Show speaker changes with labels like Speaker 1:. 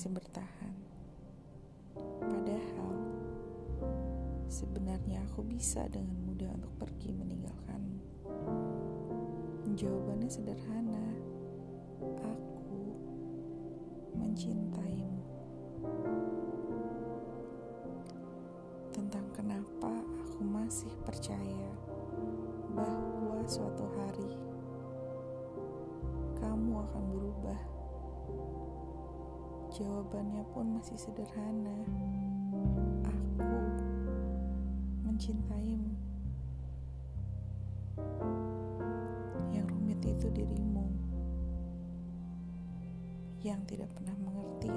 Speaker 1: masih bertahan. Padahal sebenarnya aku bisa dengan mudah untuk pergi meninggalkanmu. Jawabannya sederhana. Aku mencintaimu. Tentang kenapa aku masih percaya bahwa suatu hari kamu akan berubah. Jawabannya pun masih sederhana. Aku mencintaimu. Yang rumit itu dirimu yang tidak pernah mengerti.